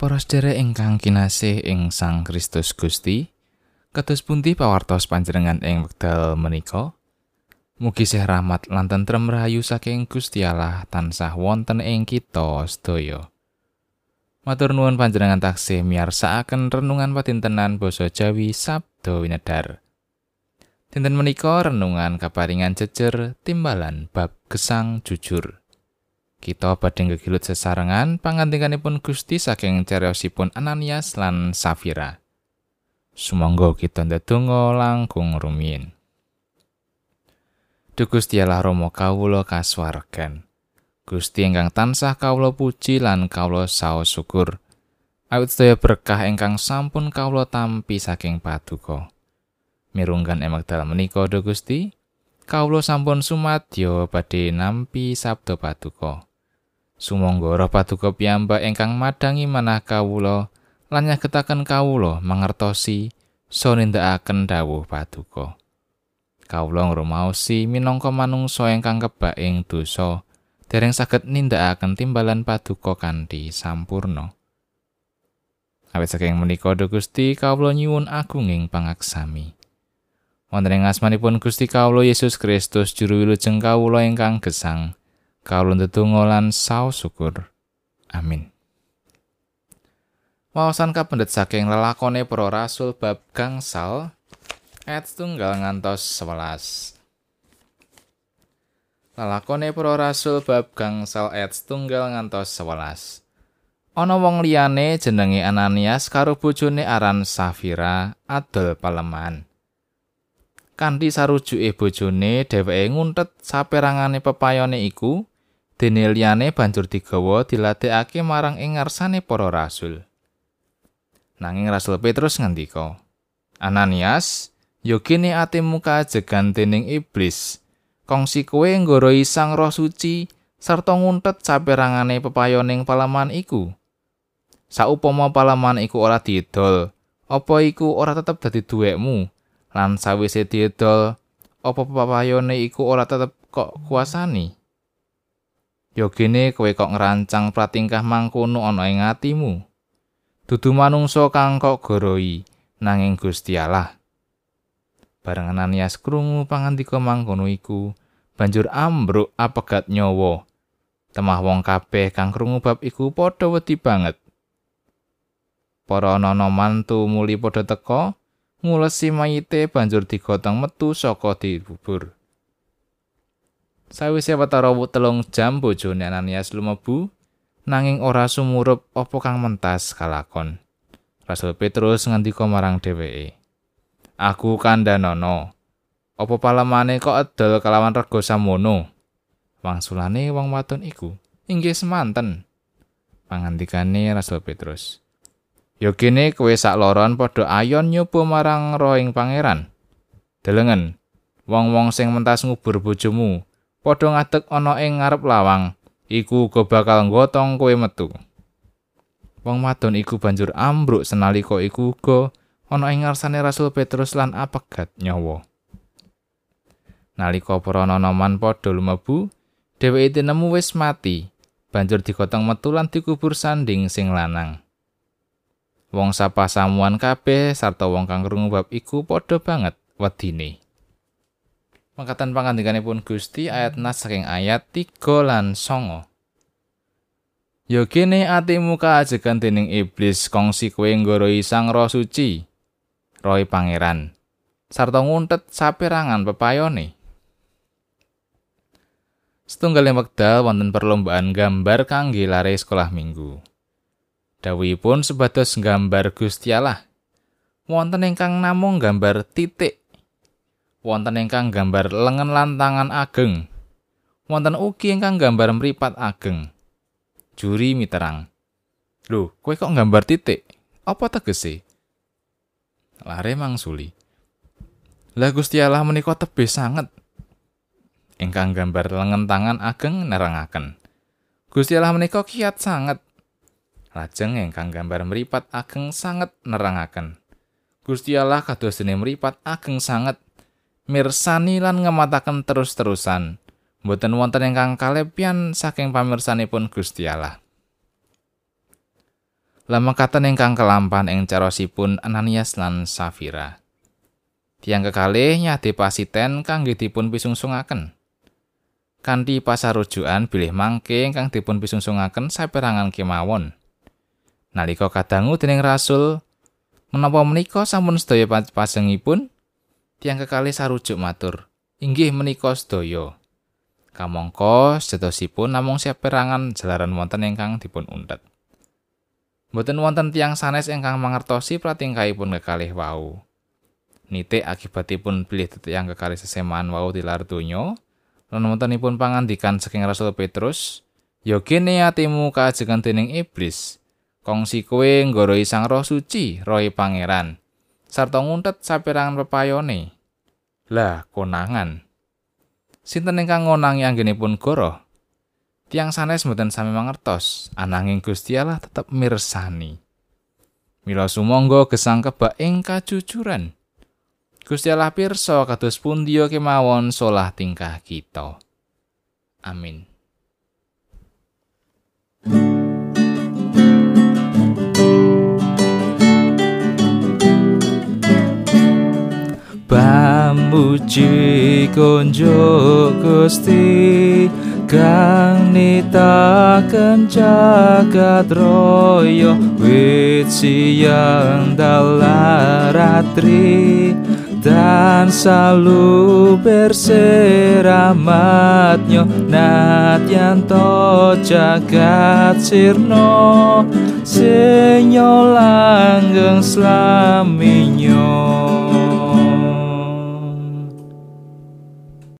Para sedherek ingkang kinasih ing Sang Kristus Gusti, kados pundi pawartos panjenengan ing wekdal menika? Mugi sih rahmat lan tentrem rahayu saking Gusti Allah tansah wonten ing kita sedaya. Matur nuwun panjenengan taksih miyarsakaken renungan patintenan basa Jawi Sabdo Winedar. Dinten menika renungan kaparingan jejer timbalan bab gesang jujur. Kita badhe gegilut sesarengan pangandikanipun Gusti saking cariyosipun Ananias lan Safira. Sumangga kita ndedonga langkung rumiyin. Duh Gusti Allah Rama kawula kasuwargan. Gusti ingkang tansah kawula puji lan kawula saos syukur. Awit sedaya berkah ingkang sampun kawula tampi saking paduka. Mirunggan emak dalam menika Duh Gusti, kawula sampun sumadyo badhe nampi sabda paduka. Sumangga Roh Paduka piyambak ingkang madangi manah kawula lan nyagetaken kawula mangertosi so nindakaken dawuh Paduka. Kawula ngrumaosi minangka manungsa ingkang kebak ing dosa dereng saged nindakaken timbalan Paduka kanthi sampurno. Awit saking menika Gusti kawula nyuwun agunging pangaksami. Wonten ing asmanipun Gusti kawula Yesus Kristus juru wilujeng kawula ingkang gesang. Kawula ndedonga lan saos syukur. Amin. Wawasan kapendet saking lelakone para rasul bab gangsal ayat tunggal ngantos 11. Lelakone para rasul bab gangsal ayat tunggal ngantos 11. Ana wong liyane jenenge Ananias karo bojone aran Safira adol paleman. Kanthi sarujuke bojone dheweke nguntet saperangane pepayone iku dene liyane banjur digawa diladekake marang ing ngarsane para rasul. Nanging Rasul Petrus ngendika, "Ananias, yo kene atimu kajegan dening iblis. Kongsi kowe nggoroi Sang Roh Suci sarta nguntet saperangane pepayoning palaman iku. Saupama palaman iku ora didol, apa iku ora tetep dadi duwekmu? Lan sawise didol, apa pepayone iku ora tetep kok kuasani?" Yogene kowe kok ngerancang pratingkah mangkono ana ing atimu. Dudu manungsa kang kok goroi nanging Gusti Allah. Bareng Ananias krungu pangandika mangkono iku, banjur ambruk apegat nyawa. Temah wong kabeh kang krungu bab iku padha wedi banget. Para ana mantu muli padha teka, ngulesi mayite banjur digotong metu saka dibubur. Sawise watara telung jam bojone Ananias lumebu nanging ora sumurup apa kang mentas kalakon. Rasul Petrus ngandika marang dheweke. Aku kandhanono. Apa palemane kok edol kalawan rega samono? Wangsulane wong wadon iku inggih semanten. Pangandikane Rasul Petrus. Yo kene kowe sak loron padha ayon nyoba marang rohing pangeran. Delengen, wong-wong sing mentas ngubur bojomu, padha ngadeg ana ing ngarep lawang, iku uga bakal nggotong kowe metu. Wong wadon iku banjur ambruk senalika iku uga ana ing ngarsane Rasul Petrus lan apegat nyawa. Nalika para nonoman padha lumebu, dheweke nemu wis mati, banjur digotong metu lan dikubur sanding sing lanang. Wong sapa samuan kabeh sarta wong kang krungu bab iku padha banget wedine. Mangkatan pangandikanipun Gusti ayat nas saking ayat 3 lan songo. Yo kene atimu kaajegan dening iblis kongsi kowe nggoroi sang roh suci. Roy pangeran. Sarta nguntet saperangan pepayone. Setunggal wekdal wonten perlombaan gambar kangge lare sekolah minggu. Dawuhipun sebatas gambar Gusti Allah. Wonten ingkang namung gambar titik wonten ingkang gambar lengan lan tangan ageng. Wonten ugi ingkang gambar mripat ageng. Juri miterang. Lho, kowe kok gambar titik? Apa tegese? Lare mangsuli. Lah Gusti Allah menika tebih sanget. Ingkang gambar lengan tangan ageng nerangaken. Gusti Allah menika kiat sanget. Lajeng ingkang gambar mripat ageng sanget nerangaken. Gusti Allah kados dene mripat ageng sanget mirsani lan ngemataken terus-terusan. Mboten wonten ingkang kalepian saking pamirsanipun Gusti Allah. lemekaten ingkang kelampan ing carosipun Ananias lan Safira. Tiang kekalih nyade pasiten kangge dipun pisungsungaken. Kanthi pasarujukan bilih mangke ingkang dipun pisungsungaken saperangan kemawon. Nalika kadangu dening rasul, menapa menika sampun sedaya pasengipun? Tiang kekalih sarujuk matur, inggih menika sedaya. Kamangka sedosipun namung saperangan jalaran wonten ingkang dipun untet. Mboten wonten tiang sanes ingkang mangertosi pratingkahipun kekalih wau. nitik akibatipun bilih tetiang kekali sesemaan wau tilar donya lan wontenipun pangandikan saking Rasul Petrus ya kene atimu kajengan dening iblis kongsi kowe nggoroi sang roh suci roe pangeran sarta nguntet saperangan pepayone lah konangan sinten ingkang ngonangi anggenipun goro tiang sanes mboten sami mangertos ananging Gusti Allah tetep mirsani Mila sumangga gesang kebak ing kajujuran. Gusti Allah pirsa kados pundi kemawon solah tingkah kita. Amin. Konjo Gusti kang nitaken jagat raya wit siang dalaratri dan selalu berseramatnya natyanto jagat sirno senyo langgeng slaminyo